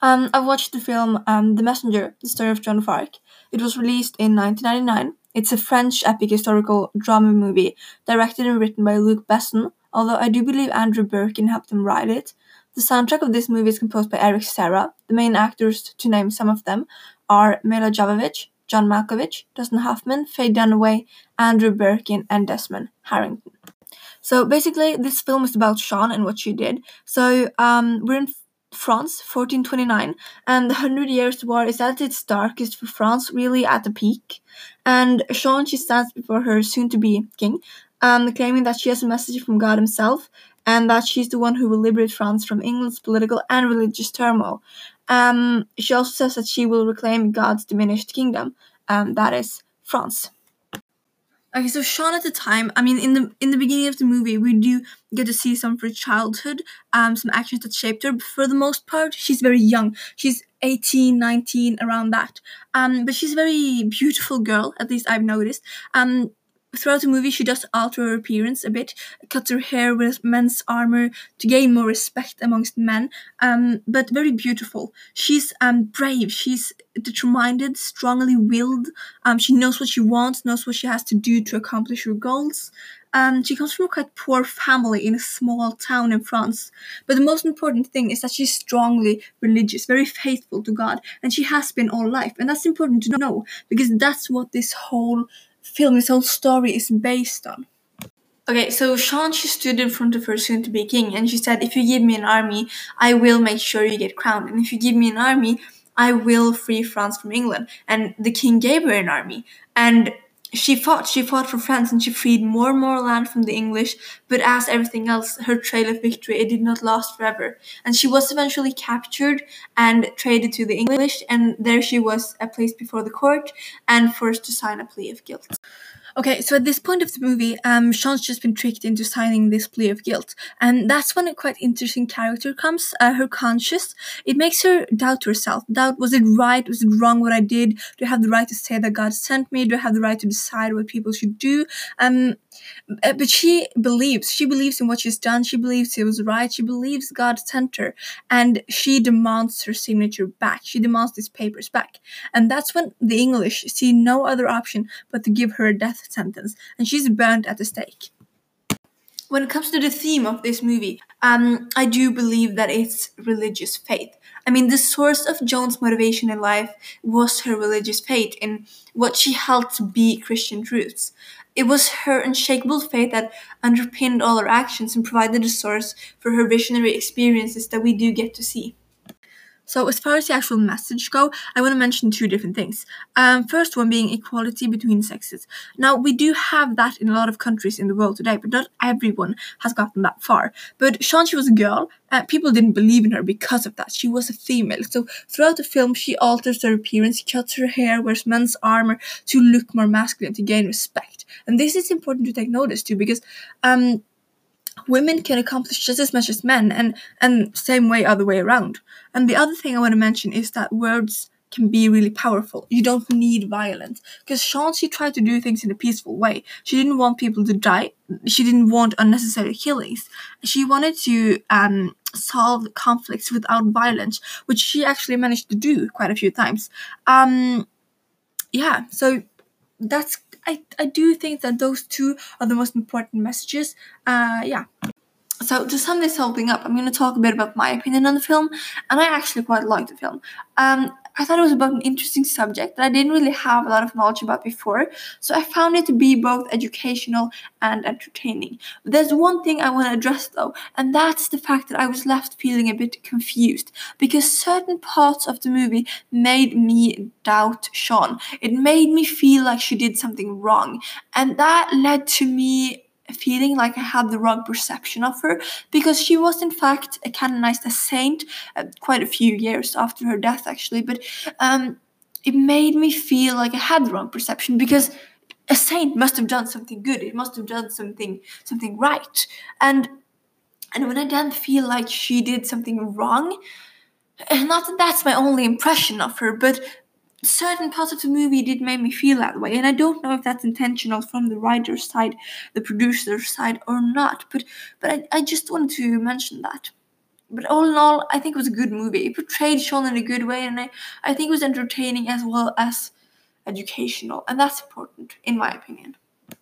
Um, I watched the film um, The Messenger, the story of Joan of Arc. It was released in 1999. It's a French epic historical drama movie directed and written by Luc Besson, although I do believe Andrew Birkin helped him write it. The soundtrack of this movie is composed by Eric Serra. The main actors, to name some of them, are Milla Jovovich, John Malkovich, Dustin Hoffman, Faye Dunaway, Andrew Birkin, and Desmond Harrington. So basically, this film is about Jeanne and what she did. So um, we're in France, 1429, and the Hundred Years' War is at its darkest for France, really at the peak. And Jeanne, she stands before her soon-to-be king, um, claiming that she has a message from God Himself, and that she's the one who will liberate France from England's political and religious turmoil. Um, she also says that she will reclaim God's diminished kingdom, um, that is France. Okay, so Jeanne at the time, I mean, in the in the beginning of the movie, we do get to see some of her childhood, um, some actions that shaped her. But for the most part, she's very young. She's 18, 19, around that. Um, but she's a very beautiful girl, at least I've noticed. Um, throughout the movie, she does alter her appearance a bit, cuts her hair with men's armor to gain more respect amongst men, um, but very beautiful. She's um, brave, she's determined, strongly willed, um, she knows what she wants, knows what she has to do to accomplish her goals. Um, she comes from a quite poor family in a small town in France. But the most important thing is that she's strongly religious, very faithful to God, and she has been all life. And that's important to know because that's what this whole film, this whole story is based on. Okay, so Jeanne, she stood in front of her soon to be king, and she said, If you give me an army, I will make sure you get crowned. And if you give me an army, I will free France from England. And the king gave her an army. And she fought, she fought for France and she freed more and more land from the English, but as everything else, her trail of victory, it did not last forever. And she was eventually captured and traded to the English, and there she was placed before the court and forced to sign a plea of guilt. Okay, so at this point of the movie, um, Jeanne's just been tricked into signing this plea of guilt, and that's when a quite interesting character comes. Uh, her conscience. It makes her doubt herself. Doubt: was it right? Was it wrong? What I did? Do I have the right to say that God sent me? Do I have the right to decide what people should do? Um, uh, but she believes. She believes in what she's done. She believes it was right. She believes God sent her, and she demands her signature back. She demands these papers back, and that's when the English see no other option but to give her a death sentence, and she's burned at the stake. When it comes to the theme of this movie, um, I do believe that it's religious faith. I mean, the source of Joan's motivation in life was her religious faith in what she held to be Christian truths. It was her unshakable faith that underpinned all her actions and provided the source for her visionary experiences that we do get to see. So, as far as the actual message go, I want to mention two different things. Um, first one being equality between sexes. Now, we do have that in a lot of countries in the world today, but not everyone has gotten that far. But she was a girl, and people didn't believe in her because of that. She was a female. So, throughout the film, she alters her appearance, cuts her hair, wears men's armor to look more masculine, to gain respect. And this is important to take notice to because um, women can accomplish just as much as men and and same way other way around. And the other thing i want to mention is that words can be really powerful. You don't need violence because Jeanne she tried to do things in a peaceful way. She didn't want people to die. She didn't want unnecessary killings. She wanted to um, solve conflicts without violence which she actually managed to do quite a few times. Um, yeah so that's I, I do think that those two are the most important messages. Uh, yeah. So to sum this whole thing up, I'm going to talk a bit about my opinion on the film, and I actually quite like the film. Um, I thought it was about an interesting subject that I didn't really have a lot of knowledge about before, so I found it to be both educational and entertaining. There's one thing I want to address though, and that's the fact that I was left feeling a bit confused because certain parts of the movie made me doubt Jeanne. It made me feel like she did something wrong, and that led to me feeling like I had the wrong perception of her because she was in fact canonized as saint uh, quite a few years after her death actually. But um, it made me feel like I had the wrong perception because a saint must have done something good. It must have done something something right. And and when I then feel like she did something wrong not that that's my only impression of her but certain parts of the movie did make me feel that way and i don't know if that's intentional from the writer's side the producer's side or not but but i, I just wanted to mention that but all in all, I think it was a good movie. It portrayed Jeanne in a good way, and I, I think it was entertaining as well as educational, and that's important, in my opinion.